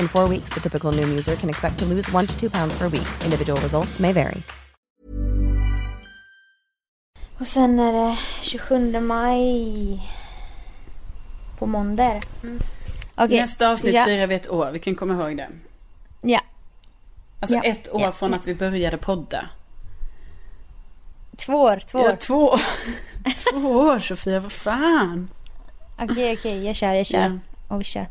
In four weeks, the typical Noom user can expect to lose one to two pounds per week. Individual results may vary. Och sen är det 27 maj. På måndag. Mm. Okej. Nästa avsnitt ja. firar vi ett år, vi kan komma ihåg det. Ja. Alltså Ja. ett år Ja. från att vi började podda. Två år, två år. Ja, två, två år Sofia, vad fan. Okej, okej. Jag kör, jag kör. Ja. Och vi kör.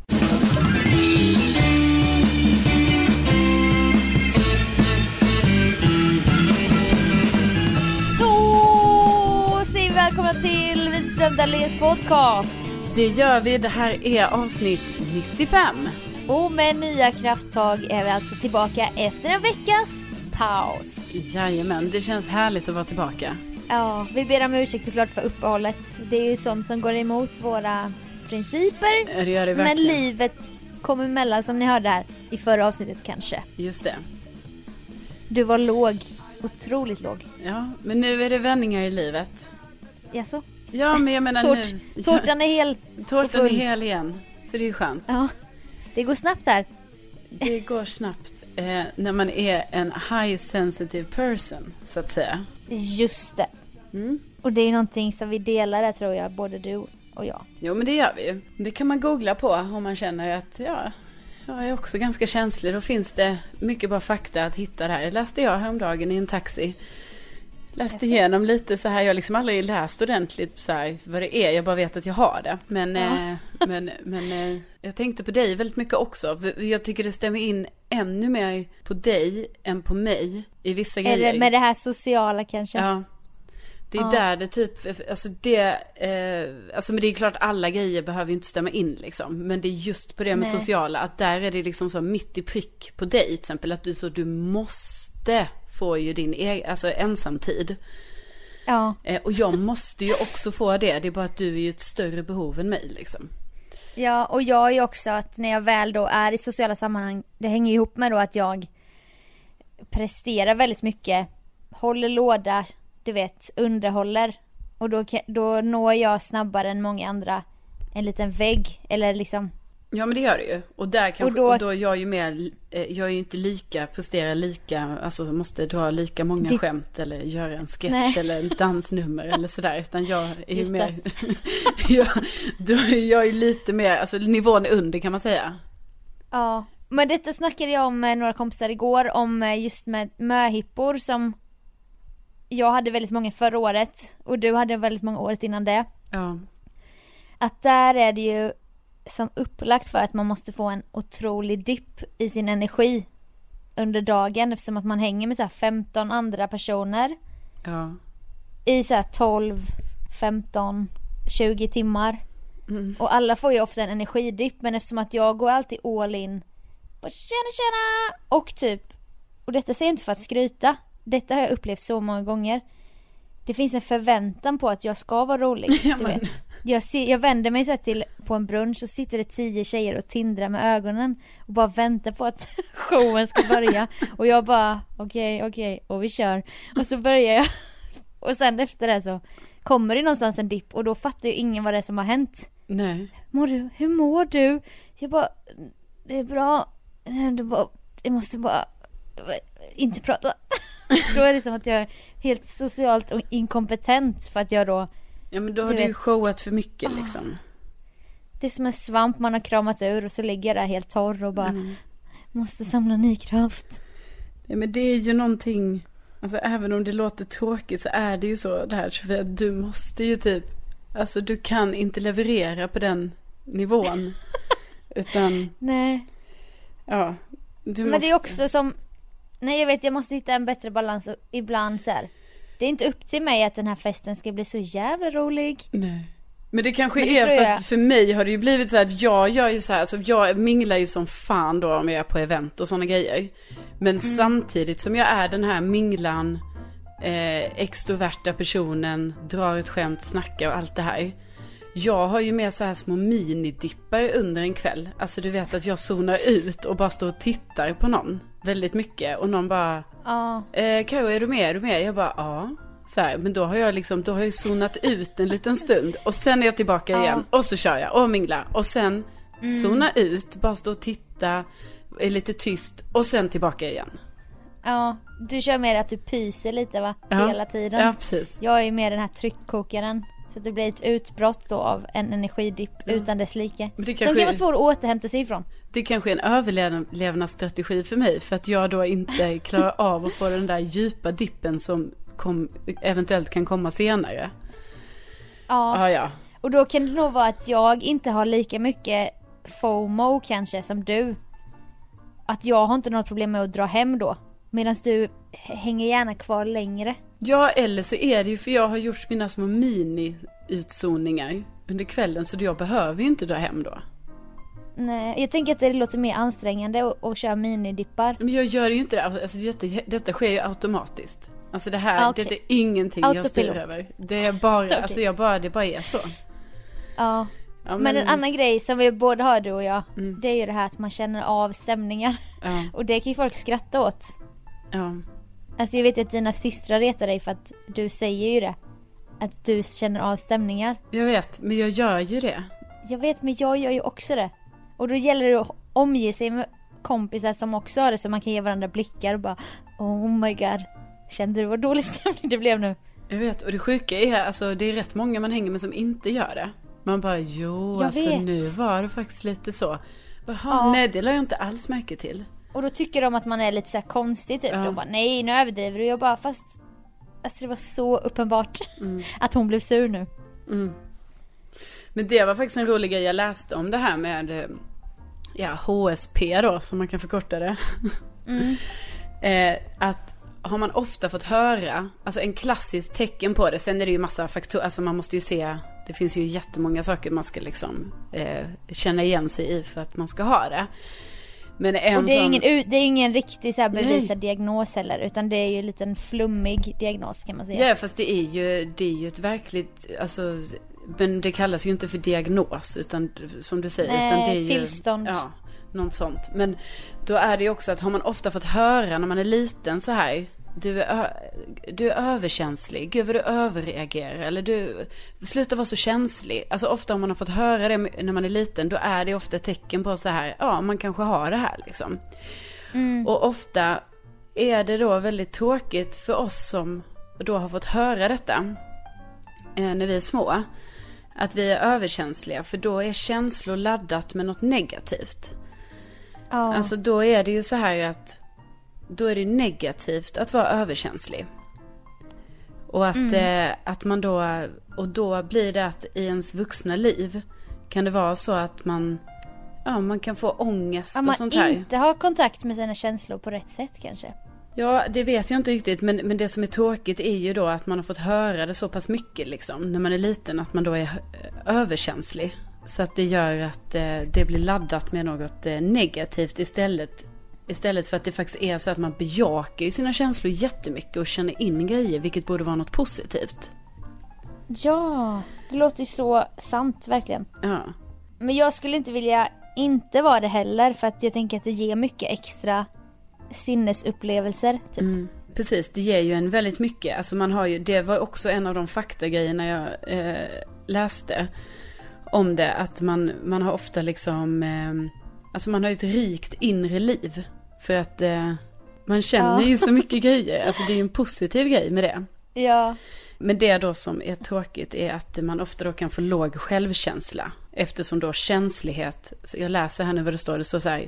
Välkomna till Widerström Dahléns podcast. Det gör vi, det här är avsnitt 95. Och med nya krafttag är vi alltså tillbaka efter en veckas paus. Jajamän, det känns härligt att vara tillbaka. Ja, vi ber om ursäkt såklart för uppehållet. Det är ju sånt som går emot våra principer. Det gör det Men verkligen. livet kom emellan som ni hörde här i förra avsnittet kanske. Just det. Du var låg, otroligt låg. Ja, men nu är det vändningar i livet. Jaså? Ja, men jag menar Tårt, nu... tårtan är hel. Tårtan är hel igen. Så det är ju skönt. Ja, det går snabbt här. Det går snabbt eh, när man är en high sensitive person, så att säga. Just det. Mm. Och det är någonting som vi delar där tror jag, både du och jag. Jo, men det gör vi ju. Det kan man googla på om man känner att ja, jag är också ganska känslig. Då finns det mycket bra fakta att hitta där. Det läste jag häromdagen i en taxi. Läste igenom lite så här, jag har liksom aldrig läst ordentligt så här, vad det är, jag bara vet att jag har det. Men, eh, men, men eh, jag tänkte på dig väldigt mycket också. Jag tycker det stämmer in ännu mer på dig än på mig i vissa grejer. Eller med det här sociala kanske. Ja. Det är Ja. där det typ, alltså det, eh, alltså men det är klart alla grejer behöver ju inte stämma in liksom. Men det är just på det med Nej. sociala, att där är det liksom så mitt i prick på dig till exempel. Att du så, du måste få ju din egen, alltså ensamtid. Ja. Eh, och jag måste ju också få det, det är bara att du är ju ett större behov än mig liksom. Ja, och jag är ju också att när jag väl då är i sociala sammanhang, det hänger ihop med då att jag presterar väldigt mycket, håller låda, du vet, underhåller. Och då, då når jag snabbare än många andra en liten vägg, eller liksom, Ja men det gör det ju. Och där kanske, Och då- och då, är jag ju mer, eh, jag är ju inte lika, presterar lika, alltså måste dra lika många Det- skämt eller göra en sketch Nej. eller en dansnummer eller sådär. Utan jag är ju mer, jag, då är jag ju lite mer, alltså nivån under kan man säga. ja. Men detta snackade jag om med några kompisar igår, om eh, just med möhippor som jag hade väldigt många förra året och du hade väldigt många året innan det. Ja. Att där är det ju som upplagt för att man måste få en otrolig dipp i sin energi under dagen eftersom att man hänger med så här 15 andra personer Ja. i så här 12, 15, 20 timmar. Mm. Och alla får ju ofta en energidipp men eftersom att jag går alltid all in på tjena tjena och typ och detta säger jag inte för att skryta. Detta har jag upplevt så många gånger. Det finns en förväntan på att jag ska vara rolig. Ja, du vet. Jag, ser, jag vänder mig så till på en brunch och sitter det tio tjejer och tindrar med ögonen och bara väntar på att showen ska börja. Och jag bara okej, okej, och vi kör. Och så börjar jag. Och sen efter det så kommer det någonstans en dipp och då fattar ju ingen vad det är som har hänt. Nej. Mår du? Hur mår du? Jag bara, det är bra. Det bara, jag måste bara inte prata. då är det som att jag är helt socialt och inkompetent för att jag då, Ja men då har Du du ju vet. showat för mycket liksom. det är som en svamp man har kramat ur och så ligger jag där helt torr och bara Mm. måste samla ny kraft. Ja men det är ju någonting, alltså även om det låter tråkigt så är det ju så det här Sofia, du måste ju typ, alltså du kan inte leverera på den nivån. Utan, Nej, ja. Du men måste... det är också som, nej jag vet jag måste hitta en bättre balans och ibland så här. Det är inte upp till mig att den här festen ska bli så jävla rolig. Nej. Men det kanske Men det är för jag- att för mig har det ju blivit så här att jag gör ju så här, alltså jag minglar ju som fan då om jag är på event och sådana grejer. Men Mm. samtidigt som jag är den här minglan, eh, extroverta personen, drar ett skämt, snackar och allt det här. Jag har ju mer så här små minidippar under en kväll. Alltså du vet att jag zonar ut och bara står och tittar på någon väldigt mycket. Och någon bara, Ja, Eh, Karo, är du med? Är du med? Jag bara, ja. Så här, men då har jag liksom, då har jag zonat ut en liten stund. Och sen är jag tillbaka Ja. igen. Och så kör jag och minglar. Och sen zona ut, bara stå och titta, är lite tyst. Och sen tillbaka igen. ja. Du kör mer att du pyser lite va? Ja. Hela tiden. Ja, precis. Jag är ju mer den här tryckkokaren. Så att det blir ett utbrott då av en energidipp utan dess like. Men det Som kan vara svår att återhämta sig ifrån. Det kanske är en överlevnadsstrategi för mig. För att jag då inte klarar av att få den där djupa dippen som kom, eventuellt kan komma senare. Ja. Ja, ja. Och då kan det nog vara att jag inte har lika mycket FOMO kanske som du. Att jag har inte något problem med att dra hem då. Medan du hänger gärna kvar längre. Ja, eller så är det ju för jag har gjort mina små mini-utzoningar under kvällen så jag behöver ju inte dra hem då. Nej, jag tänker att det låter mer ansträngande att, köra minidippar. Men jag gör ju inte det, alltså detta, detta sker ju automatiskt. Alltså det här, Ah, okej. det är ingenting jag styr Autopilot. över. Det är bara, Okej. alltså jag bara, det bara är så. Ja. Ja, Men en annan grej som vi båda har du och jag. Mm. Det är ju det här att man känner av stämningar. Ja, Och det kan ju folk skratta åt. Ja. Alltså jag vet ju att dina systrar retar dig för att du säger ju det. Att du känner av stämningar. Jag vet, men jag gör ju det. Jag vet men jag gör ju också det. Och då gäller det att omge sig med kompisar som också har det så man kan ge varandra blickar och bara Oh my god. Kände du vad dålig stämning det blev nu? Jag vet, och det sjuka är, alltså det är rätt många man hänger med som inte gör det. Man bara, jo, Jag alltså vet. nu var det faktiskt lite så. Jaha, Ja. nej det la jag inte alls märke till. Och då tycker de att man är lite så konstig typ. Ja. De bara nej nu överdriver du. Jag bara fast Alltså det var så uppenbart att hon blev sur nu. Mm. Men det var faktiskt en rolig grej jag läste om det här med ja, HSP då, som man kan förkorta det. eh, att har man ofta fått höra, alltså en klassisk tecken på det, sen är det ju massa faktorer, alltså man måste ju se, det finns ju jättemånga saker man ska liksom eh, känna igen sig i för att man ska ha det. Men en Och det är sån- ingen, det är ingen riktig så här Nej. bevisad diagnos heller utan det är ju en liten flummig diagnos kan man säga. Ja, fast det är ju, det är ju ett verkligt, alltså, men det kallas ju inte för diagnos, utan som du säger, Nej, utan det är ju... tillstånd. Ja, något sånt. Men då är det ju också att har man ofta fått höra när man är liten så här, du är, du är överkänslig, gud vad du överreagerar, eller du, sluta vara så känslig. Alltså ofta om man har fått höra det när man är liten, då är det ofta ett tecken på så här, ja man kanske har det här liksom. Och ofta är det då väldigt tråkigt för oss som då har fått höra detta eh, när vi är små. Att vi är överkänsliga för då är känslor laddat med något negativt. Ja. Alltså då är det ju så här att då är det negativt att vara överkänslig. Och att, Mm. eh, att man då, och då blir det att i ens vuxna liv kan det vara så att man, ja man kan få ångest Om och man sånt här. inte har kontakt med sina känslor på rätt sätt kanske. Ja, det vet jag inte riktigt. Men, men det som är tråkigt är ju då att man har fått höra det så pass mycket liksom. När man är liten att man då är eh, överkänslig. Så att det gör att eh, det blir laddat med något eh, negativt istället. Istället för att det faktiskt är så att man bejakar sina känslor jättemycket och känner in grejer, vilket borde vara något positivt. Ja, det låter ju så sant verkligen. Ja. Men jag skulle inte vilja inte vara det heller för att jag tänker att det ger mycket extra sinnesupplevelser. Typ. Mm. Precis, det ger ju en väldigt mycket. Alltså man har ju, det var också en av de faktagrejerna jag eh, läste om det. Att man, man har ofta liksom, eh, alltså man har ett rikt inre liv. För att eh, man känner Ja. ju så mycket grejer. Alltså det är ju en positiv grej med det. Ja, Men det då som är tråkigt är att man ofta då kan få låg självkänsla. Eftersom då känslighet, så jag läser här nu vad det står, det står så här.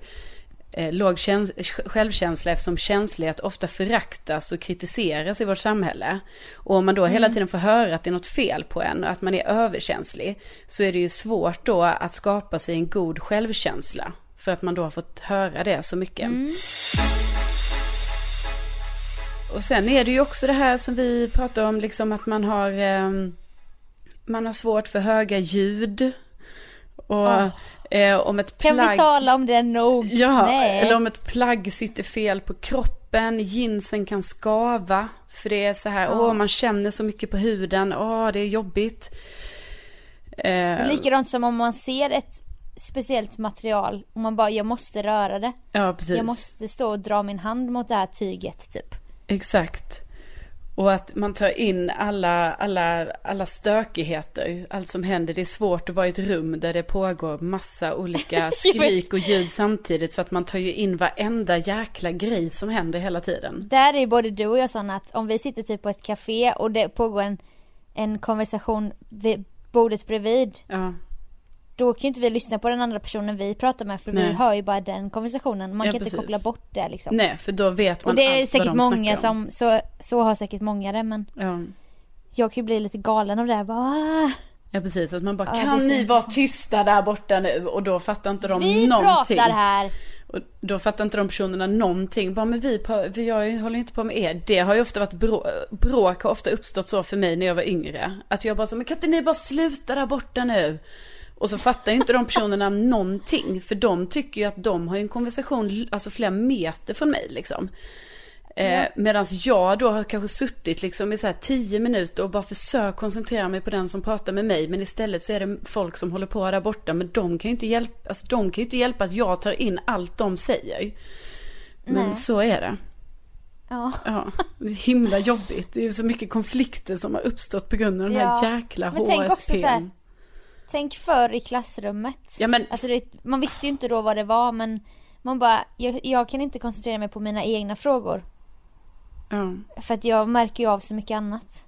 Eh, låg käns- självkänsla eftersom känslighet ofta föraktas och kritiseras i vårt samhälle. Och om man då hela tiden får höra att det är något fel på en och att man är överkänslig. Så är det ju svårt då att skapa sig en god självkänsla. För att man då har fått höra det så mycket. Och sen är det ju också det här som vi pratar om, liksom att man har, ehm, man har svårt för höga ljud. Och eh, om ett kan plagg... vi tala om det nog? Ja, Nej. eller om ett plagg sitter fel på kroppen, jeansen kan skava. För det är så här, åh man känner så mycket på huden, åh det är jobbigt. Eh, Likadant som om man ser ett speciellt material och man bara, jag måste röra det. ja, precis. Jag måste stå och dra min hand mot det här tyget typ. Exakt. Och att man tar in alla, alla, alla stökigheter, allt som händer. Det är svårt att vara i ett rum där det pågår massa olika skrik och ljud samtidigt. För att man tar ju in varenda jäkla grej som händer hela tiden. Där är både du och jag sådana att om vi sitter typ på ett café och det pågår en, en konversation vid bordet bredvid. Ja, Då kan ju inte vi lyssna på den andra personen vi pratar med för vi Nej. hör ju bara den konversationen. Man Ja, kan precis. inte koppla bort det liksom. nej för då vet man och det är allt säkert vad de många som, så, så har säkert många det men Ja. jag kan ju bli lite galen av det här. Bara, "Ah." ja, precis. Att man bara, Ja, kan så ni vara tysta där borta nu? Och då fattar inte de Vi någonting. pratar här. Och då fattar inte de personerna någonting. Bara, men vi, vi jag håller inte på med er. Det har ju ofta varit brå, bråk har ofta uppstått så för mig när jag var yngre. Att jag bara så, men kan inte ni bara sluta där borta nu? Och så fattar ju inte de personerna någonting. För de tycker ju att de har en konversation, alltså flera meter från mig liksom. Eh, Medan jag då har kanske suttit liksom i så här tio minuter och bara försökt koncentrera mig på den som pratar med mig. Men istället så är det folk som håller på där borta. Men de kan ju inte hjälpa, alltså de kan ju inte hjälpa att jag tar in allt de säger. Men Nej. så är det. Ja. Ja, det är himla jobbigt. Det är så mycket konflikter som har uppstått på grund av den Ja. här jäkla HSP. Tänk förr i klassrummet. Ja men, Alltså det, man visste ju inte då vad det var men man bara, jag, jag kan inte koncentrera mig på mina egna frågor. ja. För att jag märker ju av så mycket annat.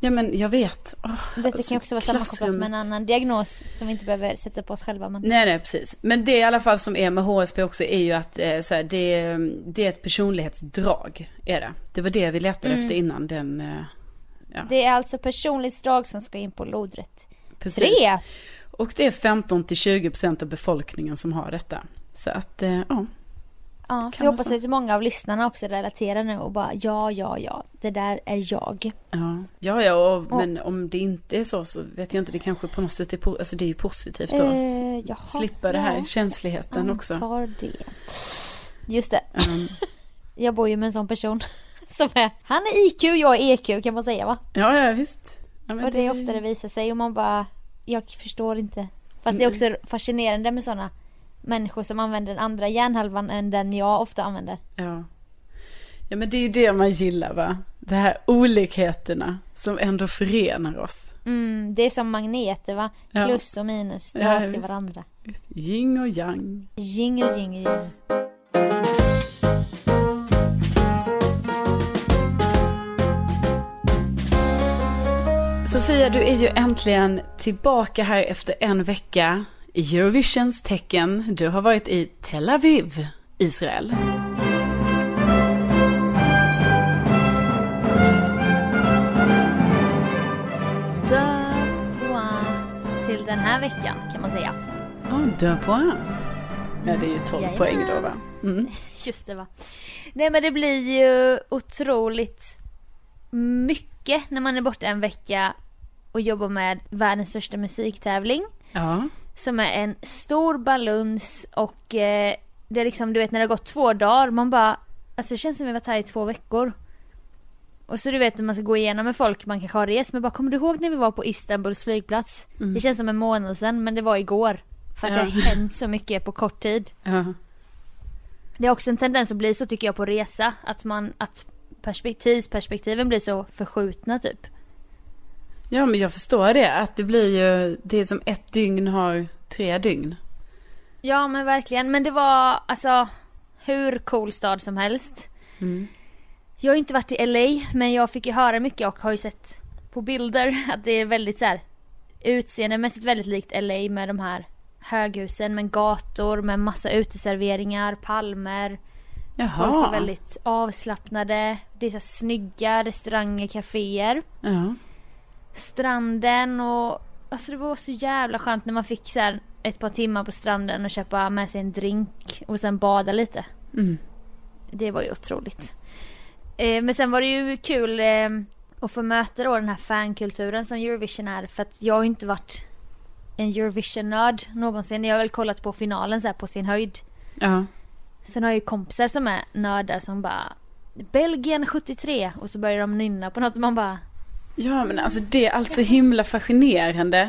ja men jag vet. Åh, Detta alltså, kan också vara sammankopplat med en annan diagnos som vi inte behöver sätta på oss själva. Men... Nej, nej, precis. Men det i alla fall som är med HSP också är ju att eh, så här, det, det är ett personlighetsdrag. Är det. det var det vi letade Mm. efter innan den... Eh, ja, Det är alltså personlighetsdrag som ska in på lodrätt. Precis. Tre! Och det är 15 till 20 procent av befolkningen som har detta. Så att, eh, ja. Ja, så jag hoppas att många av lyssnarna också relaterar nu och bara ja, ja, ja, det där är jag. Ja, ja, ja och, men om det inte är så så vet jag inte. Det kanske på något sätt är, po- alltså det är positivt då. Eh, jaha, Slippa det här ja. känsligheten också. Antar det. Just det, Um, jag bor ju med en sån person. Som är, han är IQ, jag är EQ kan man säga va? ja, ja visst. Ja, Och det är ofta det visar sig och man bara, jag förstår inte. Fast det är också fascinerande med sådana människor som använder den andra hjärnhalvan än den jag ofta använder. Ja. ja, men det är ju det man gillar va? De här olikheterna som ändå förenar oss. Mm, det är som magneter va? Ja. Plus och minus Ja, dras till varandra. Yin och yang. Jingle, jingle, jingle. Sofia, du är ju äntligen tillbaka här efter en vecka i Eurovisions tecken. Du har varit i Tel Aviv, Israel. Deux points till den här veckan kan man säga. Ja, oh, deux points. Ja, det är ju 12 Jajamän. poäng då va? Mm. Just det va. Nej men det blir ju otroligt mycket när man är borta en vecka och jobbar med världens största musiktävling. Ja, Som är en stor baluns och eh, det är liksom, du vet när det har gått två dagar, man bara, alltså det känns som vi varit här i två veckor. Och så du vet när man ska gå igenom med folk man kanske har rest med, bara kommer du ihåg när vi var på Istanbuls flygplats? Det känns som en månad sedan men det var igår. För att Ja. det har hänt så mycket på kort tid. Ja. Det är också en tendens att bli så tycker jag på resa, att man, att perspektivsperspektiven blir så förskjutna typ. Ja, men jag förstår det. Att det blir ju, det är som ett dygn har tre dygn. Ja men verkligen, men det var alltså hur cool stad som helst. Jag har inte varit i LA men jag fick ju höra mycket och har ju sett på bilder att det är väldigt så här utseendemässigt väldigt likt LA med de här höghusen med gator med massa uteserveringar, palmer. Folk Jaha. är väldigt avslappnade. Det är så här snygga restauranger, kaféer. Ja. Stranden och alltså det var så jävla skönt när man fick så här ett par timmar på stranden och köpa med sig en drink och sen bada lite. Mm. Det var ju otroligt. Eh, men sen var det ju kul eh, att få möta då den här fankulturen som Eurovision är för att jag har ju inte varit en Eurovision-nörd någonsin. Jag har väl kollat på finalen så här på sin höjd. Ja. Sen har jag ju kompisar som är nördar som bara Belgien 73 och så börjar de nynna på något och man bara Ja, men alltså det är alltså himla fascinerande.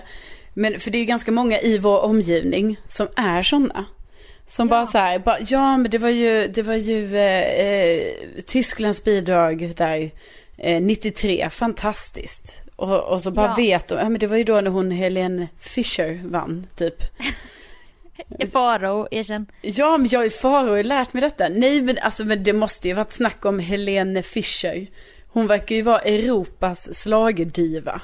Men för det är ju ganska många i vår omgivning som är sådana. Som bara så här, bara, ja men det var ju, det var ju eh, eh, Tysklands bidrag där eh, 93, fantastiskt. Och, och så bara Ja. vet de, ja men det var ju då när hon Helene Fischer vann typ. Faro, erkänn. Ja men jag är faro, har lärt mig detta. Nej men alltså men det måste ju varit snack om Helene Fischer. Hon verkar ju vara Europas slagerdiva.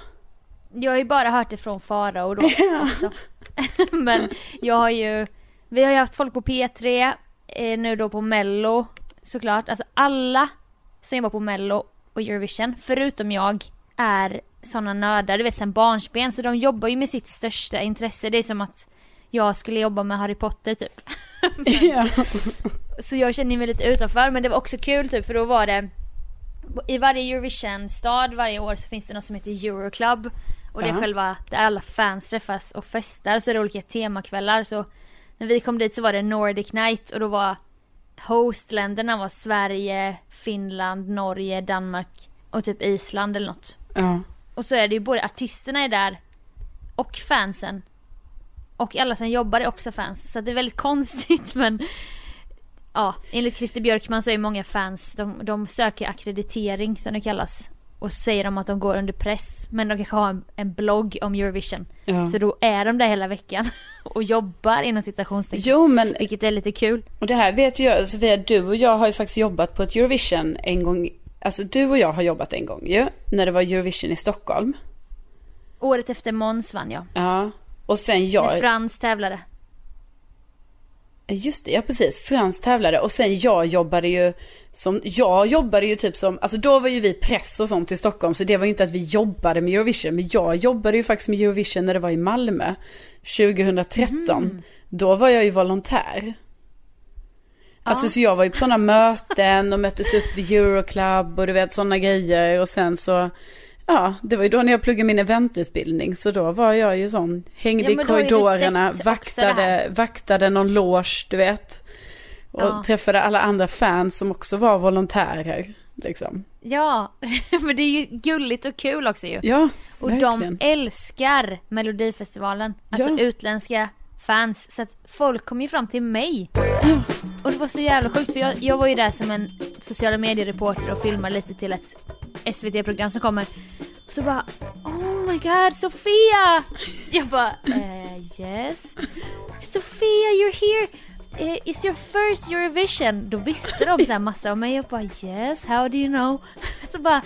Jag har ju bara hört det från Farao då också. Men jag har ju, vi har ju haft folk på P3, eh, nu då på Mello såklart. Alltså alla som jobbar på Mello och Eurovision, förutom jag, är sådana nördar, du vet sen barnsben. Så de jobbar ju med sitt största intresse. Det är som att jag skulle jobba med Harry Potter typ. ja. Så jag känner mig lite utanför men det var också kul typ för då var det I varje Eurovision-stad varje år så finns det något som heter Euroclub Och det är Ja. själva där alla fans träffas och festar så är det olika temakvällar så När vi kom dit så var det Nordic Night och då var Hostländerna var Sverige, Finland, Norge, Danmark och typ Island eller något ja. och så är det ju både artisterna är där och fansen. Och alla som jobbar är också fans. Så det är väldigt konstigt men Ja, enligt Christer Björkman så är många fans, de, de söker akkreditering som det kallas. Och så säger de att de går under press. Men de kanske har en, en blogg om Eurovision. Ja. Så då är de där hela veckan. Och jobbar inom citationstecken. Jo men Vilket är lite kul. Och det här vet ju jag, Sofia, du och jag har ju faktiskt jobbat på ett Eurovision en gång. Alltså du och jag har jobbat en gång ju, när det var Eurovision i Stockholm. Året efter Måns vann jag. Ja. Och sen När jag, Frans tävlade. Just det, ja precis, Frans tävlade. Och sen jag jobbade ju som, jag jobbade ju typ som, alltså då var ju vi press och sånt i Stockholm. Så det var ju inte att vi jobbade med Eurovision. Men jag jobbade ju faktiskt med Eurovision när det var i Malmö. 2013. Då var jag ju volontär. Alltså så jag var ju på sådana möten och möttes upp vid Euroclub och du vet sådana grejer och sen så Ja, det var ju då när jag pluggade min eventutbildning så då var jag ju sån, hängde Ja, i korridorerna, vaktade, vaktade någon loge, du vet. Och Ja. träffade alla andra fans som också var volontärer. Liksom. Ja, men det är ju gulligt och kul också ju. Ja, Och verkligen. de älskar Melodifestivalen. Alltså Ja. utländska fans. Så att folk kom ju fram till mig. Och det var så jävla sjukt för jag, jag var ju där som en sociala mediereporter och filmade lite till ett SVT-program som kommer. Så bara Oh my god Sofia! Jag bara eh, yes. Sofia you're here! Eh, It's your first Eurovision. Då visste de så här massa om mig. Jag bara yes, how do you know? Så bara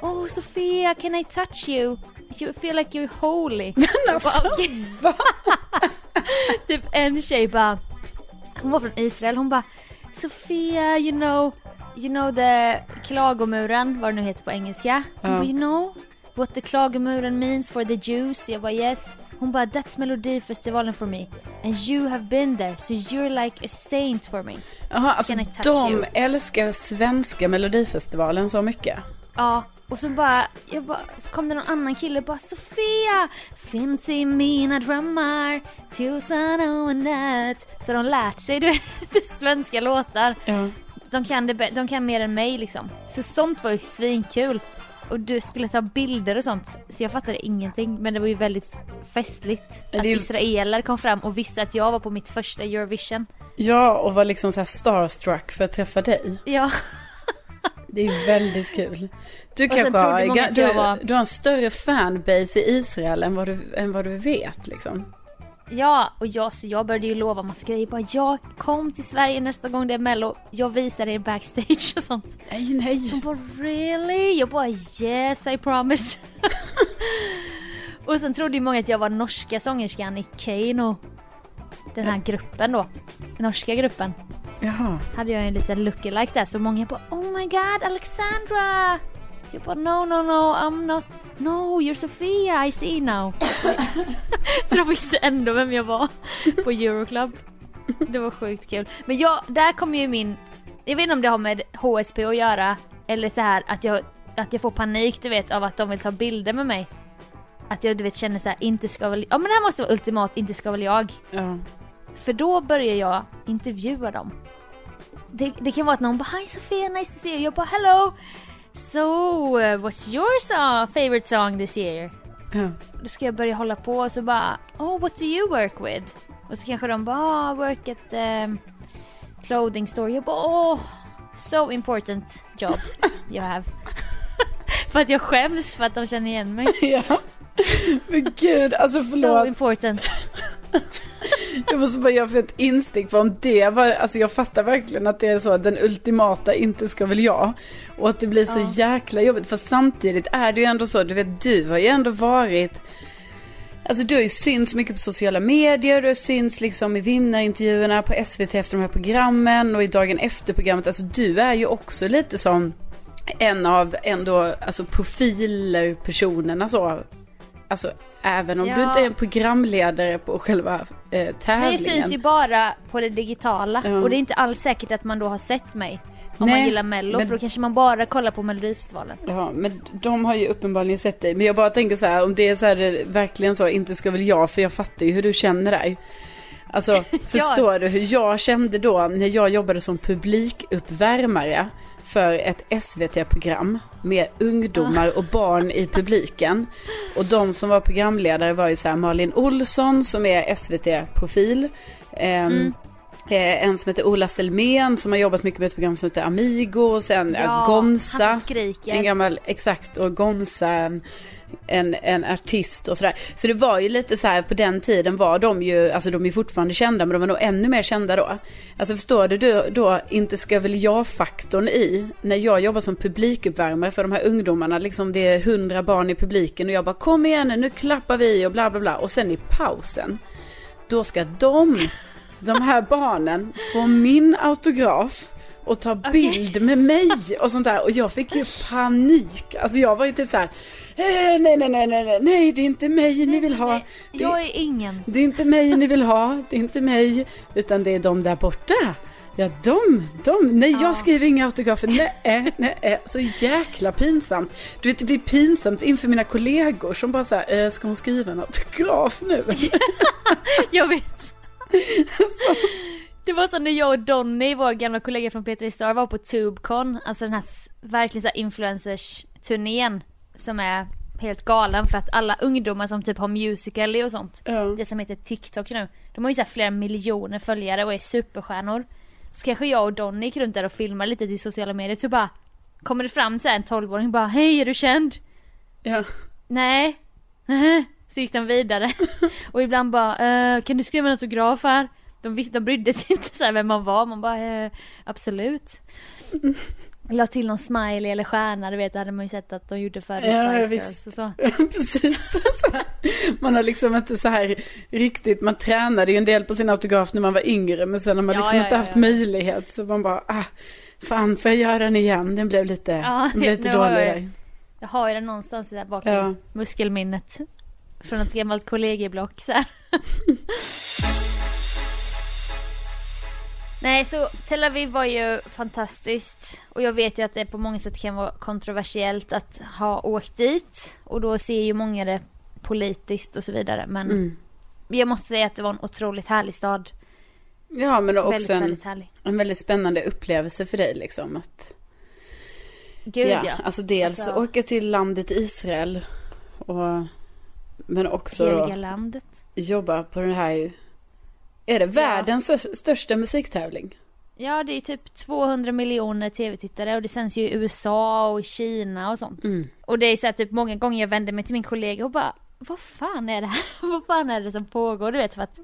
Oh Sofia can I touch you? You feel like you're holy. Bara, "Okej." typ en tjej bara Hon var från Israel, hon bara Sofia you know You know the klagomuren, vad det nu heter på engelska. Hon Ja. bara you know what the klagomuren means for the Jews? Jag bara yes. Hon bara that's Melodifestivalen for me. And you have been there so you're like a saint for me. Jaha, alltså de you? älskar svenska melodifestivalen så mycket. Ja, Och så bara, jag bara, så kom det någon annan kille och bara Sofia! Finns i mina drömmar tusen och en natt. Så de lärt sig du vet, svenska låtar. Ja. De kan, det, de kan mer än mig liksom. Så sånt var ju svinkul. Och du skulle ta bilder och sånt. Så jag fattade ingenting. Men det var ju väldigt festligt. Att ju- israeler kom fram och visste att jag var på mitt första Eurovision. ja, och var liksom så här starstruck för att träffa dig. Ja. Det är väldigt kul. Du kanske har, du, var- du har en större fanbase i Israel än vad du, än vad du vet liksom. Ja, och jag, så jag började ju lova massa grejer. Bara, jag kom till Sverige nästa gång det är mello. Jag visar er backstage och sånt. Nej, De nej. bara really? Jag bara yes I promise. och sen trodde ju många att jag var norska sångerskan i Keino. Den här gruppen då. Norska gruppen. Jaha. Hade jag en liten lookalike där så många bara Oh my god Alexandra! Jag bara no no no I'm not No you're Sofia I see now. så de visste ändå vem jag var på Euroclub. Det var sjukt kul. Men jag, där kommer ju min Jag vet inte om det har med HSP att göra eller så här att jag att jag får panik du vet av att de vill ta bilder med mig. Att jag du vet känner så här, inte ska väl, ja men det här måste vara ultimat, inte ska väl jag. Ja. För då börjar jag intervjua dem. Det, det kan vara att någon bara Hi Sofia, nice to see you. Jag bara hello. So, uh, what's your song, favorite song this year? Då ska jag börja hålla på och så bara Oh, what do you work with? Och så kanske de bara oh, work at um, clothing store. Jag bara oh, so important job you have. för att jag skäms för att de känner igen mig. ja. Men gud, alltså So förlåt. important. Jag måste bara göra för ett instick för om det var, alltså jag fattar verkligen att det är så, den ultimata inte ska väl jag. Och att det blir så jäkla jobbigt, för samtidigt är det ju ändå så, du vet du har ju ändå varit, alltså du har ju synts mycket på sociala medier, du har synts liksom i vinnarintervjuerna på SVT efter de här programmen och i dagen efter programmet, alltså du är ju också lite som en av ändå, alltså profiler, personerna så. Alltså även om du Ja. inte är en programledare på själva eh, Nej, jag tävlingen. syns ju bara på det digitala. Ja. Och det är inte alls säkert att man då har sett mig. Om Nej, man gillar mello, men- för då kanske man bara kollar på melodifestivalen. Ja, men de har ju uppenbarligen sett dig. Men jag bara tänker så här, om det är så här, det- verkligen så, inte ska väl jag, för jag fattar ju hur du känner dig. Alltså, förstår du hur jag kände då när jag jobbade som publikuppvärmare för ett SVT-program med ungdomar och barn i publiken. Och de som var programledare var ju så här Malin Olsson som är SVT-profil. Ehm, eh, En som heter Ola Selmén som har jobbat mycket med ett program som heter Amigo. Och sen ja, Gonza. En gammal, exakt, och Gonza, en, en, en artist och sådär. Så det var ju lite så här, på den tiden var de ju, alltså de är fortfarande kända, men de var nog ännu mer kända då. Alltså förstår du då, då inte ska väl jag-faktorn i, när jag jobbar som publikuppvärmare för de här ungdomarna, liksom det är hundra barn i publiken och jag bara kom igen nu, nu klappar vi och bla bla bla. Och sen i pausen, då ska de, de här barnen, få min autograf och ta bild med mig och sånt där. Och jag fick ju panik. Alltså jag var ju typ så här, eh, nej, nej, nej, nej, nej, nej, det är inte mig ni vill ha. Nej, Det, Jag är ingen. det är inte mig ni vill ha, det är inte mig, utan det är de där borta. Ja, de, de, nej jag skriver inga autografer, nej, nej, så jäkla pinsamt. Du vet, det blir pinsamt inför mina kollegor som bara så här, eh, ska hon skriva en autograf nu? Jag vet. Det var som när jag och Donny, vår gamla kollega från Peter Star, var på Tubecon. Alltså den här verkligen så här influencers-turnén. Som är helt galen för att alla ungdomar som typ har musical och sånt. Ja. Det som heter TikTok nu. De har ju så flera miljoner följare och är superstjärnor. Så kanske jag och Donny gick runt där och filmade lite till sociala medier. Så bara kommer det fram så en 12-åring bara Hej är du känd? Ja. Nej. Så gick de vidare. Och ibland bara, eh, kan du skriva en autograf här? De, visste, de brydde sig inte så vem man var. Man bara, eh, absolut. La till någon smiley eller stjärna, du vet, det hade man ju sett att de gjorde förr Ja, Spice. Girls och så. Precis. Man har liksom inte så här riktigt, man tränade ju en del på sin autograf när man var yngre, men sen har man Ja, liksom ja, inte ja, haft möjlighet. Så man bara, ah, fan får jag göra den igen? Den blev lite, Ja, den blev lite dålig jag-. Jag har ju den någonstans där bak i muskelminnet. Från ett gammalt kollegieblock så här. Nej, så Tel Aviv var ju fantastiskt. Och jag vet ju att det på många sätt kan vara kontroversiellt att ha åkt dit. Och då ser ju många det politiskt och så vidare. Men Mm. jag måste säga att det var en otroligt härlig stad. Ja, men väldigt, också en, väldigt härlig. en väldigt spännande upplevelse för dig liksom. Att, Gud ja. ja, alltså dels Alltså- åka till landet Israel. Och, men också då landet. jobba på det här. Är det världens stö- största musiktävling? Ja, det är typ 200 miljoner tv-tittare och det sänds ju i USA och i Kina och sånt. Mm. Och det är så här, typ många gånger jag vänder mig till min kollega och bara Vad fan är det här? Vad fan är det som pågår? Du vet för att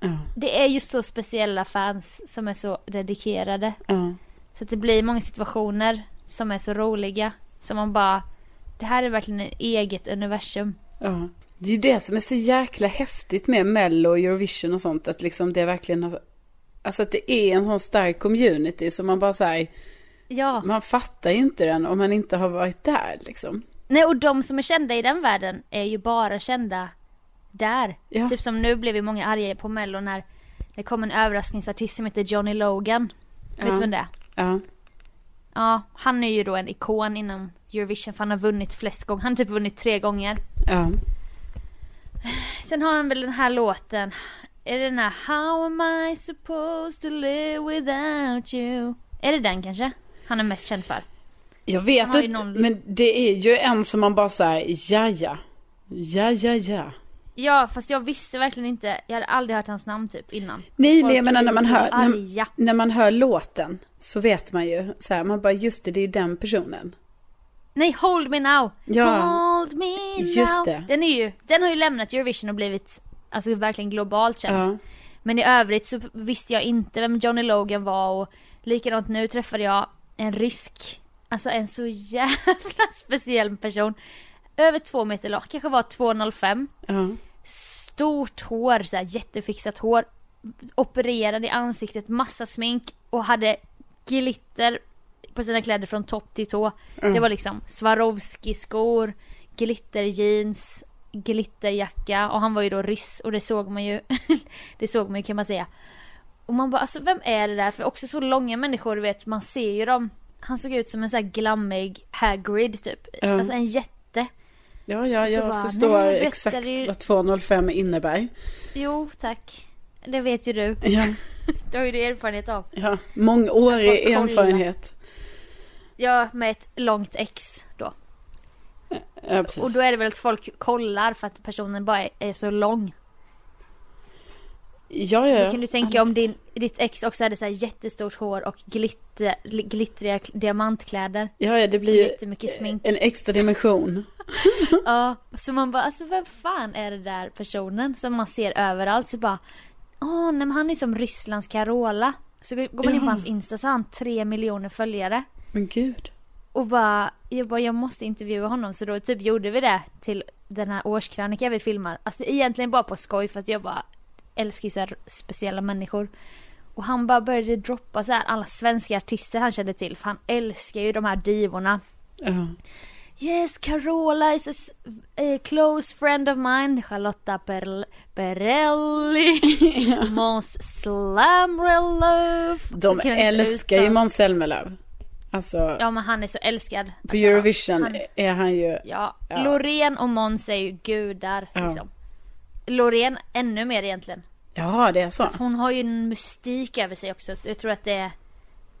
Ja, det är just så speciella fans som är så dedikerade. ja. Så att det blir många situationer som är så roliga. Som man bara Det här är verkligen ett eget universum. Det är ju det som är så jäkla häftigt med Mello och Eurovision och sånt. Att liksom det verkligen har... Alltså att det är en sån stark community som man bara säger Ja. Man fattar ju inte den om man inte har varit där liksom. Nej och de som är kända i den världen är ju bara kända där. Ja. Typ som nu blev ju många arga på mello när det kom en överraskningsartist som heter Johnny Logan. Vet Ja. du vem det är? Ja. Ja, han är ju då en ikon inom Eurovision för han har vunnit flest gånger. Han har typ vunnit tre gånger. Ja. Sen har han väl den här låten. Är det den här How am I supposed to live without you? Är det den kanske? Han är mest känd för. Jag vet inte, någon- men det är ju en som man bara säger ja ja. Ja ja ja. Ja, fast jag visste verkligen inte. Jag hade aldrig hört hans namn typ innan. Nej men jag menar när man hör, när, när man hör låten så vet man ju så här, man bara just det, det är ju den personen. Nej, Hold Me Now! Ja. Hold Me Just Now! det. Den, är ju, den har ju lämnat Eurovision och blivit alltså verkligen globalt känd. Ja. Men i övrigt så visste jag inte vem Johnny Logan var och likadant nu träffade jag en rysk, alltså en så jävla speciell person. Över två meter lång, kanske var 2,05. Ja. Stort hår, så här, jättefixat hår. Opererad i ansiktet, massa smink och hade glitter på sina kläder från topp till tå. Det var liksom Swarovski-skor, glitterjeans, glitterjacka och han var ju då ryss och det såg man ju. det såg man ju kan man säga. Och man bara alltså vem är det där? För också så långa människor du vet, man ser ju dem. Han såg ut som en sån här glammig Hagrid typ. Ja. Alltså en jätte. Ja, ja, jag bara, förstår exakt det ju- vad 205 innebär. Jo tack. Det vet ju du. Ja, Det har ju du erfarenhet av. ja. mångårig erfarenhet. Ja, med ett långt ex. Ja. Och då är det väl att folk kollar för att personen bara är, så lång. ja, ja, Då kan du tänka om din, ditt ex också hade så här jättestort hår och glitter, glittriga diamantkläder. Ja, ja, det blir ju smink. en extra dimension. Ja, så man bara alltså vem fan är det där personen som man ser överallt så bara Åh nej men han är som Rysslands Carola. Så går man in på Ja. hans Insta så har han tre miljoner följare. Men gud. Och bara, jag bara, jag måste intervjua honom. Så då typ gjorde vi det till den här årskrönikan vi filmar. Alltså egentligen bara på skoj för att jag bara älskar ju så här speciella människor. Och han bara började droppa så här alla svenska artister han kände till. För han älskar ju de här divorna. Ja. Yes, Carola is a, a close friend of mine. Charlotta Perl- Perrelli. Måns Slamrelöv. De älskar ju Måns Zelmerlöw. Alltså, Ja men han är så älskad. på Alltså, Eurovision han- är han ju... Ja, Ja. Loreen och Måns är ju gudar Ja. liksom. Loreen ännu mer egentligen. Ja, det är så. Hon har ju en mystik över sig också. Så Jag tror att det är,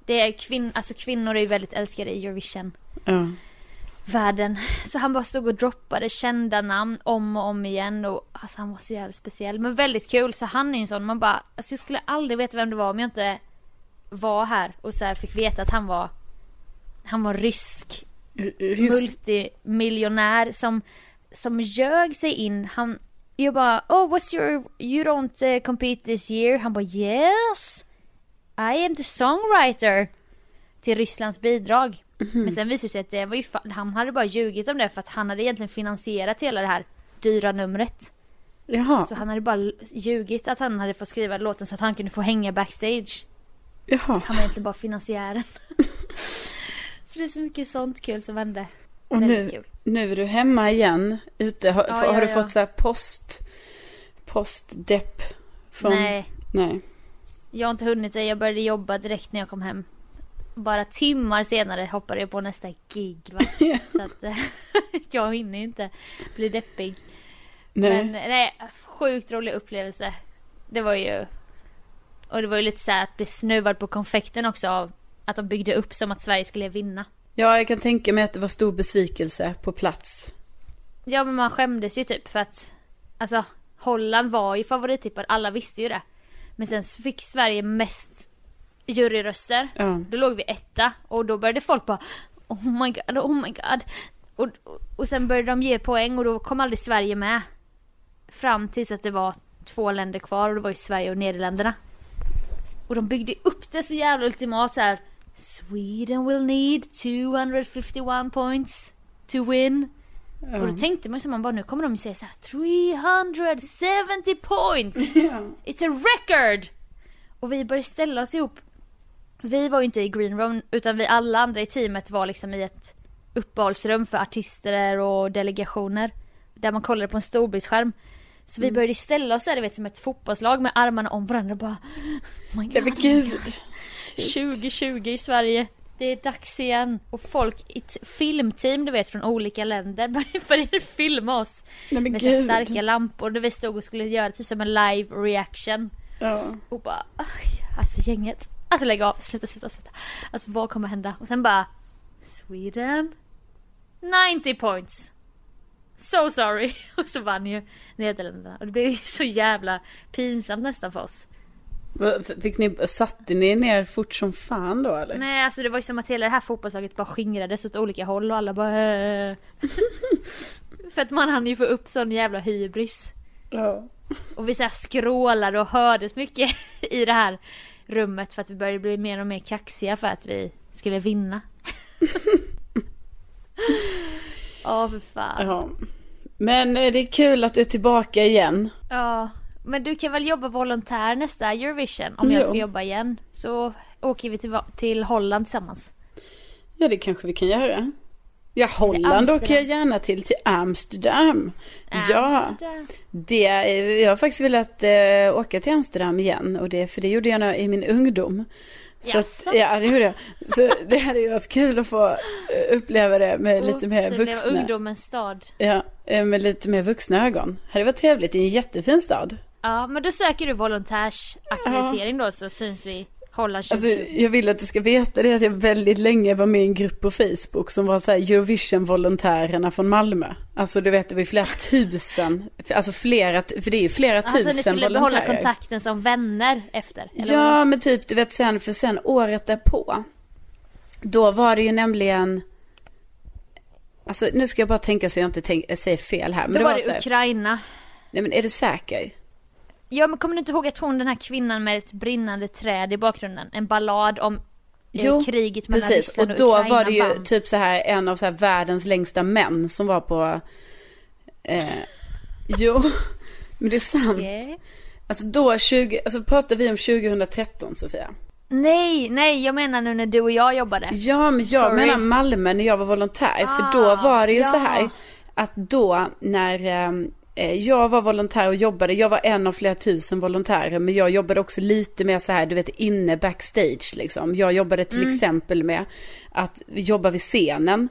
det är kvinn, alltså kvinnor är ju väldigt älskade i Eurovision Ja. världen. Så han bara stod och droppade kända namn om och om igen och alltså han var så jävla speciell. Men väldigt kul så han är ju en sån man bara, alltså jag skulle aldrig veta vem det var om jag inte var här och så här fick veta att han var han var rysk Just, multimiljonär som, som ljög sig in. Han, jag bara, oh what's your, you don't uh, compete this year. Han bara, yes. I am the songwriter. Till Rysslands bidrag. Men sen visade det sig att det var ju, han hade bara ljugit om det för att han hade egentligen finansierat hela det här dyra numret. jaha, Så han hade bara ljugit att han hade fått skriva låten så att han kunde få hänga backstage. jaha. Han var egentligen bara finansiären. det är så mycket sånt kul som hände. Och nu, kul. nu är du hemma igen ute. Har, Ja, har ja, du ja. fått så här post, postdepp från... Nej. Nej. Jag har inte hunnit det, jag började jobba direkt när jag kom hem. Bara timmar senare hoppade jag på nästa gig va. Så att eh, jag hinner ju inte bli deppig. Nej. Men nej, sjukt rolig upplevelse. Det var ju... Och det var ju lite så här att bli snuvad på konfekten också av att de byggde upp som att Sverige skulle vinna. Ja, jag kan tänka mig att det var stor besvikelse på plats. Ja men man skämdes ju typ för att Alltså Holland var ju favorittippad, alla visste ju det. Men sen fick Sverige mest juryröster. Ja. Då låg vi etta och då började folk bara Oh my god, oh my god. Och, och, och sen började de ge poäng och då kom aldrig Sverige med. Fram tills att det var två länder kvar och det var ju Sverige och Nederländerna. Och de byggde upp det så jävla ultimat så här. Sweden will need 251 points to win. Och då tänkte man så man bara nu kommer de ju säga så här 370 points! Ja. It's a record! Och vi började ställa oss ihop. Vi var ju inte i green room utan vi alla andra i teamet var liksom i ett uppehållsrum för artister och delegationer. Där man kollade på en storbildsskärm. Så vi började ställa oss där du vet som ett fotbollslag med armarna om varandra och bara oh my Ja, men God, gud. 2020 i Sverige. Det är dags igen. Och folk i filmteam du vet från olika länder började- filma oss. Nej Med så starka lampor där vi stod och skulle göra typ som en live reaction. Ja. Och bara, alltså gänget. Alltså lägg av, sluta, sluta, sluta. Alltså vad kommer hända? Och sen bara, Sweden 90 points. So sorry. Och så vann ju Nederländerna. Och det blev ju så jävla pinsamt nästan för oss. Fick ni, satte ni ner fort som fan då eller? Nej alltså det var ju som att hela det här fotbollslaget bara skingrades åt olika håll och alla bara "Äh." För att man hann ju få upp sån jävla hybris. Ja. Och vi så här skrålade och hördes mycket i det här rummet för att vi började bli mer och mer kaxiga för att vi skulle vinna. Ja för fan. ja. Men eh, det är kul att du är tillbaka igen. Ja. Men du kan väl jobba volontär nästa Eurovision om jag Jo. ska jobba igen. Så åker vi till, till Holland tillsammans. Ja det kanske vi kan göra. Ja Holland åker jag gärna till, till Amsterdam. Ja, Amsterdam. det, är- jag har faktiskt velat eh, åka till Amsterdam igen. Och det, för det gjorde jag när- i min ungdom. Så att, ja det gjorde jag. Så det hade ju varit kul att få eh, uppleva det med lite mer Det blev vuxna. ungdomens stad. Ja, eh, med lite mer vuxna ögon. Hade varit trevligt, det är en jättefin stad. Ja men då söker du volontärsackreditering då så syns vi Holland 2020. Alltså, jag vill att du ska veta det att jag väldigt länge var med i en grupp på Facebook som var så här Eurovision-volontärerna från Malmö. Alltså du vet det var ju flera tusen, alltså flera, för det är ju flera Alltså ni tusen skulle behålla volontärer. kontakten som vänner efter? Ja vad? men typ du vet sen, för sen året därpå. Då var det ju nämligen, alltså nu ska jag bara tänka så jag inte tänk, säger fel här. Men Då det var var det så här, Ukraina. nej men är du säker? Ja men kommer du inte ihåg att hon den här kvinnan med ett brinnande träd i bakgrunden, en ballad om eh, Jo, kriget mellan Precis, och Ryssland och, då Ukraina var det ju vann. typ så här en av så här världens längsta män som var på... Eh, jo, men det är sant. Okej. Alltså då 20, alltså pratar vi om 2013 Sofia. Nej, nej jag menar nu när du och jag jobbade. Ja, men jag Sorry. menar Malmö när jag var volontär. för då Ah, var det ju så ja. här att då när eh, jag var volontär och jobbade, jag var en av flera tusen volontärer, men jag jobbade också lite mer så här, du vet, inne backstage liksom. Jag jobbade till exempel med att jobba vid scenen.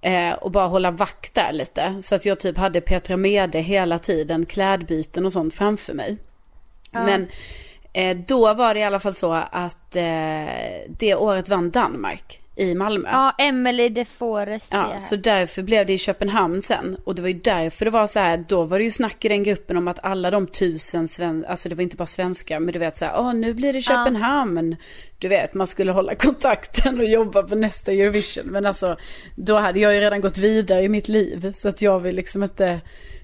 Eh, och bara hålla vakt där lite. Så att jag typ hade Petra Mede hela tiden, klädbyten och sånt framför mig. Men eh, då var det i alla fall så att eh, det året vann Danmark i Malmö. Ja, Emily de Forest Ja, så därför blev det i Köpenhamn sen. Och det var ju därför det var så här, då var det ju snack i den gruppen om att alla de tusen sven, alltså det var inte bara svenskar, men du vet så här, åh nu blir det Köpenhamn. Du vet, man skulle hålla kontakten och jobba på nästa Eurovision. Men alltså, då hade jag ju redan gått vidare i mitt liv. Så att jag vill liksom inte,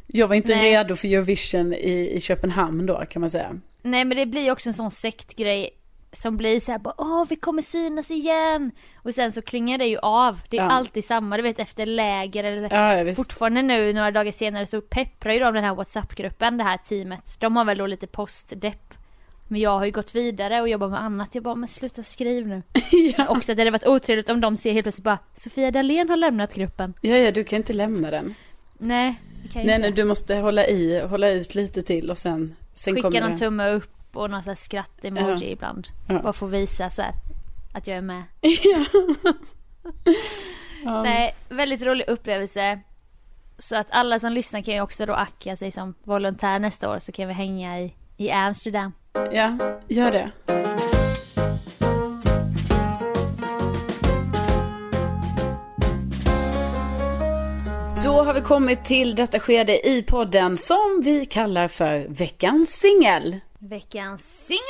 jag var inte Nej. redo för Eurovision i, i Köpenhamn då kan man säga. Nej men det blir ju också en sån sektgrej som blir så här bara åh vi kommer synas igen. Och sen så klingar det ju av. Det är Ja. alltid samma, du vet efter läger eller Ja. Fortfarande nu några dagar senare så pepprar ju de den här WhatsApp-gruppen, det här teamet. De har väl då lite postdepp. Men jag har ju gått vidare och jobbar med annat. Jag bara, men sluta skriv nu. ja. Också att det hade varit otrevligt om de ser helt plötsligt bara, Sofia Dalén har lämnat gruppen. ja, ja, du kan inte lämna den. Nej, det kan Nej, inte. nej, du måste hålla i, hålla ut lite till och sen, sen Skicka någon det. tumme upp och någon sån här skratt-emoji Ja. ibland. Ja. Bara för att visa så här, att jag är med. Ja. Nej, väldigt rolig upplevelse. Så att alla som lyssnar kan ju också då acka sig som volontär nästa år så kan vi hänga i, i Amsterdam. ja, gör det. Då har vi kommit till detta skede i podden som vi kallar för veckans singel. Veckans singel,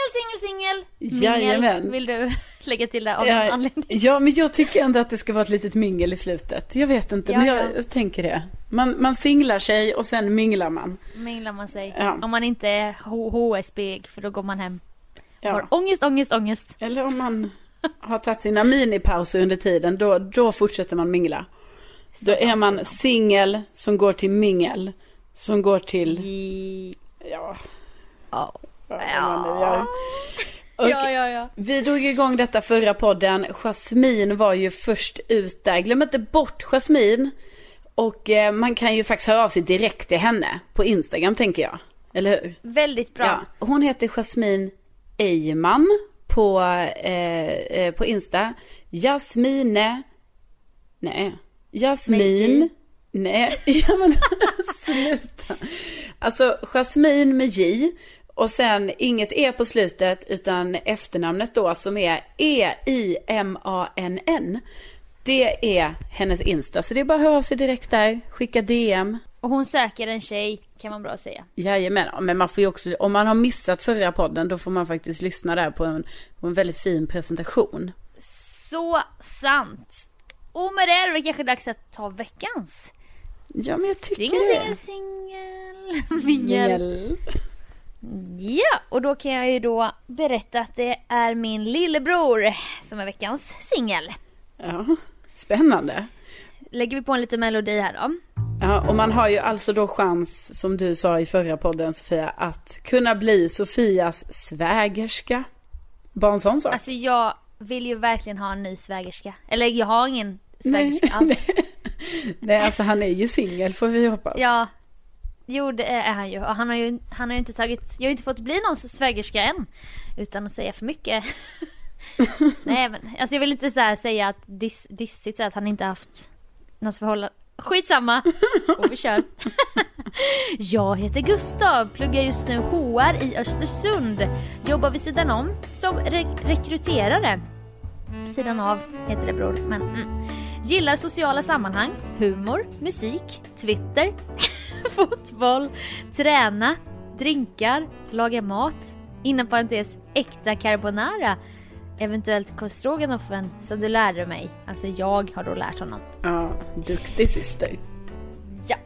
singel, singel. Jajamän. Mingel. Vill du lägga till det av Ja, anledning? ja, men jag tycker ändå att det ska vara ett litet mingel i slutet. Jag vet inte, Ja, men jag, ja. tänker det. Man, man singlar sig och sen minglar man. Minglar man sig. Ja. Om man inte är HSB för då går man hem. Ja. Har ångest, ångest, ångest. Eller om man har tagit sina minipauser under tiden, då, då fortsätter man mingla. Då är sant, man så sant. singel som går till mingel, som går till, I... ja, Ja. vad man nu gör. Och ja, ja, ja. Vi drog igång detta förra podden. Jasmin var ju först ut där. Glöm inte bort Jasmin. Och eh, man kan ju faktiskt höra av sig direkt till henne på Instagram tänker jag. Eller hur? Väldigt bra. Ja. Hon heter Jasmin Eyman på, eh, eh, på Insta. Jasmine. Nej. Jasmin. Nej, ja men sluta. Alltså Jasmin med J. Och sen inget E på slutet utan efternamnet då som är E-I-M-A-N-N. Det är hennes Insta. Så det är bara att höra av sig direkt där. Skicka DM. Och hon söker en tjej, kan man bra säga. Jajamän, Ja, men man får ju också, om man har missat förra podden då får man faktiskt lyssna där på en, på en väldigt fin presentation. Så sant. Och med det är det kanske dags att ta veckans. Ja men jag tycker Singel, det. singel, singel. Mingel. Ja, och då kan jag ju då berätta att det är min lillebror som är veckans singel. Ja, spännande. Lägger vi på en liten melodi här då. Ja, och man har ju alltså då chans, som du sa i förra podden Sofia, att kunna bli Sofias svägerska. Bara en sån sak. Alltså jag vill ju verkligen ha en ny svägerska. Eller jag har ingen svägerska alls. Nej, alltså han är ju singel får vi hoppas. Ja. Jo det är han ju. Och han har ju, han har ju inte tagit, jag har ju inte fått bli någon svägerska än. Utan att säga för mycket. Nej men alltså jag vill inte så säga att diss, dissigt att han inte haft något förhållande. Skitsamma! Och vi kör. Jag heter Gustav, pluggar just nu HR i Östersund. Jobbar vid sidan om som re- rekryterare. Sidan av heter det bror, men mm. Gillar sociala sammanhang, humor, musik, Twitter, fotboll, träna, drinkar, laga mat, inom parentes äkta carbonara, eventuellt korvstroganoffen som du lärde mig. Alltså jag har då lärt honom. Ja, duktig syster. Ja.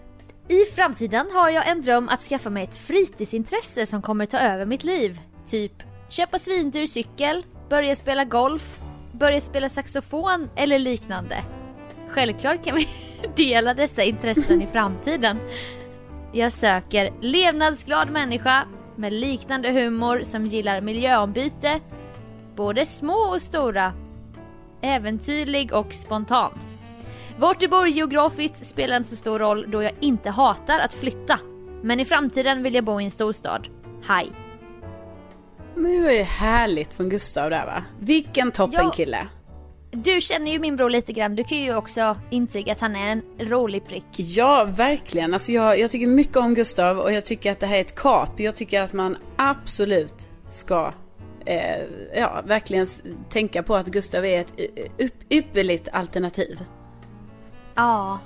I framtiden har jag en dröm att skaffa mig ett fritidsintresse som kommer ta över mitt liv. Typ köpa svindyr cykel, börja spela golf, börja spela saxofon eller liknande. Självklart kan vi dela dessa intressen i framtiden. Jag söker levnadsglad människa med liknande humor som gillar miljöombyte, både små och stora, äventyrlig och spontan. Vart du bor geografiskt spelar inte så stor roll då jag inte hatar att flytta. Men i framtiden vill jag bo i en storstad. Hej! Men det var ju härligt från Gustav där va? Vilken toppen Ja. kille. Du känner ju min bror lite grann, du kan ju också intyga att han är en rolig prick. Ja, verkligen. Alltså jag, jag tycker mycket om Gustav och jag tycker att det här är ett kap. Jag tycker att man absolut ska eh, ja, verkligen tänka på att Gustav är ett y- upp, ypperligt alternativ. Ja.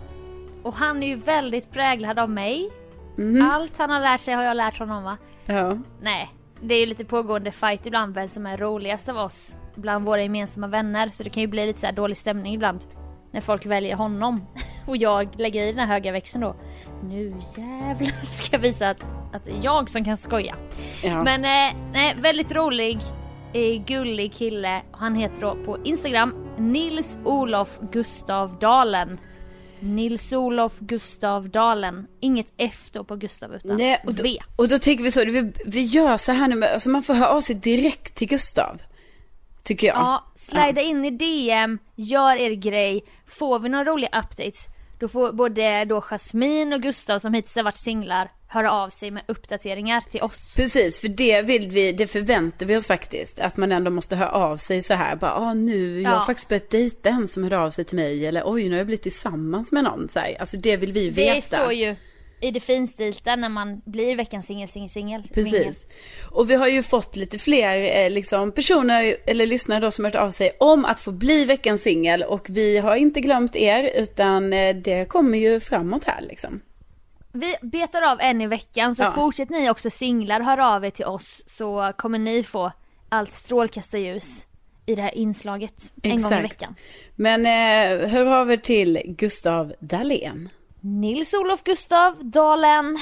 Och han är ju väldigt präglad av mig. Mhm. Allt han har lärt sig har jag lärt honom va? Ja. Nej, det är ju lite pågående fight ibland vem som är roligast av oss. Bland våra gemensamma vänner. Så det kan ju bli lite så här dålig stämning ibland. När folk väljer honom. Och jag lägger i den här höga växeln då. Nu jävlar ska jag visa att, att det är jag som kan skoja. ja. Men eh, nej, väldigt rolig, eh, gullig kille. Han heter då på Instagram Nils Olof Gustav Dalen. Nils Olof Gustav Dalen. Inget F då på Gustav utan Nej, och, då, V. och då tänker vi så, vi, vi gör så här nu, med, alltså man får höra av sig direkt till Gustav. Tycker jag. Ja, slida in i DM, gör er grej. Får vi några roliga updates, Då får både då Jasmine och Gustav som hittills har varit singlar höra av sig med uppdateringar till oss. Precis, för det vill vi, det förväntar vi oss faktiskt. Att man ändå måste höra av sig så här. Bara, ah, nu, jag har Ja. faktiskt börjat dejta en som hörde av sig till mig. Eller oj, nu har jag blivit tillsammans med någon. Så här. Alltså det vill vi veta. Det står ju i det finstilta när man blir veckans singel, singel, singel. Mingel. Precis. Och vi har ju fått lite fler eh, liksom, personer eller lyssnare då som hört av sig om att få bli veckans singel. Och vi har inte glömt er utan eh, det kommer ju framåt här liksom. Vi betar av en i veckan så Ja. fortsätt ni också singlar, hör av er till oss så kommer ni få allt strålkastarljus i det här inslaget en gång i Exakt. veckan. Men eh, hör av er till Gustav Dahlén. Nils-Olof Gustav Dalen,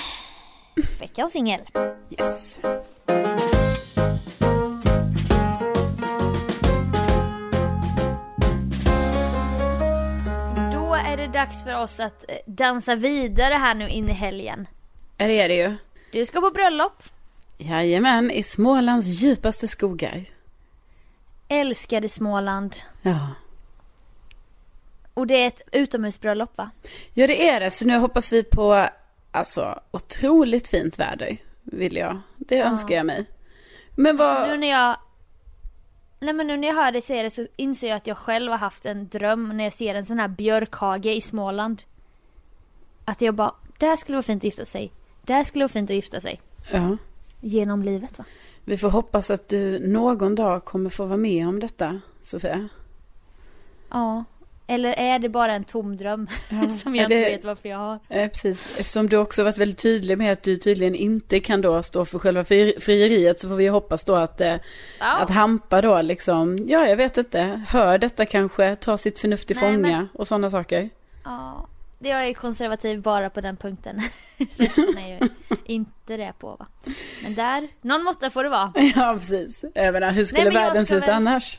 veckans singel. Yes. Då är det dags för oss att eh, dansa vidare här nu in i helgen. Ja, det är det ju. Du ska på bröllop, Jajamän, i Smålands djupaste skogar. älskade Småland. Ja. Och det är ett utomhusbröllop va? Ja, det är det. Så nu hoppas vi på, alltså, otroligt fint väder, vill jag. Det önskar jag mig. Men vad... Nu när jag Nej men nu när jag hör dig säga det så inser jag att jag själv har haft en dröm när jag ser en sån här björkhage i Småland. Att jag bara, där skulle vara fint att gifta sig. Där skulle vara fint att gifta sig. Ja. Genom livet va? Vi får hoppas att du någon dag kommer få vara med om detta, Sofia. Ja. Eller är det bara en tom dröm som jag det- inte vet varför jag har? Eh, precis, eftersom du också varit väldigt tydlig med att du tydligen inte kan då stå för själva fri- frieriet så får vi hoppas då att, eh, Ja. att Hampa då liksom, ja jag vet inte, hör detta kanske, tar sitt förnuft Nej, fånga men- och sådana saker. Ja. Jag är konservativ bara på den punkten. Resten är inte det på va. Men där, någon måtta får det vara. Ja, precis. Jag menar, hur skulle Nej, världen se ut väl- annars?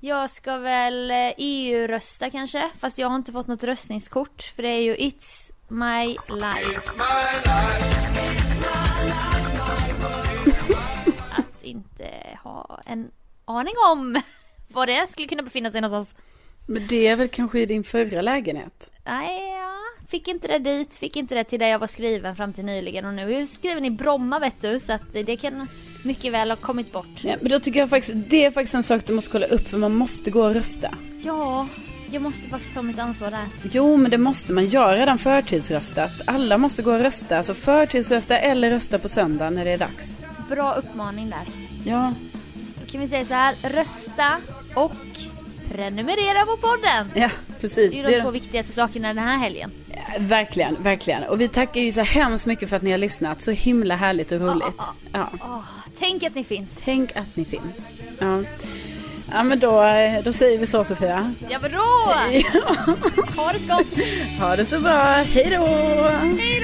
Jag ska väl eh, EU-rösta kanske, fast jag har inte fått något röstningskort för det är ju It's My Life. Att inte ha en aning om var det skulle kunna befinna sig någonstans. Men det är väl kanske i din förra lägenhet? Nej, ja, fick inte det dit, fick inte det till där jag var skriven fram till nyligen och nu är jag skriven i Bromma vet du, så att det kan mycket väl ha kommit bort. Ja, men då tycker jag faktiskt, det är faktiskt en sak du måste kolla upp för man måste gå och rösta. Ja, jag måste faktiskt ta mitt ansvar där. Jo, men det måste man. Jag har redan förtidsröstat. Alla måste gå och rösta. Alltså förtidsrösta eller rösta på söndag när det är dags. Bra uppmaning där. Ja, Då kan vi säga så här, rösta och prenumerera på podden. ja precis. Det är Det de är- två viktigaste sakerna den här helgen. Ja, verkligen, verkligen. Och vi tackar ju så hemskt mycket för att ni har lyssnat. Så himla härligt och roligt. Ja. Åh, tänk att ni finns. Tänk att ni finns. Ja, ja men då, då säger vi så Sofia. Ja, bra! Ha det så gott! Ha det så bra. Hej då! Hej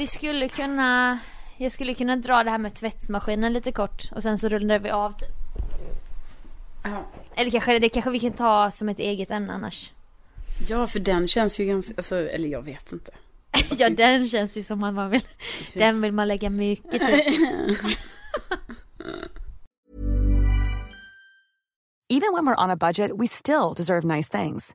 Vi skulle kunna, jag skulle kunna dra det här med tvättmaskinen lite kort och sen så rullar vi av typ. Ja. Eller kanske det kanske vi kan ta som ett eget ämne annars. Ja, för den känns ju ganska, alltså, eller jag vet inte. Ja den känns ju som att man vill, den vill man lägga mycket tid Even when we're on a budget, we still deserve nice things.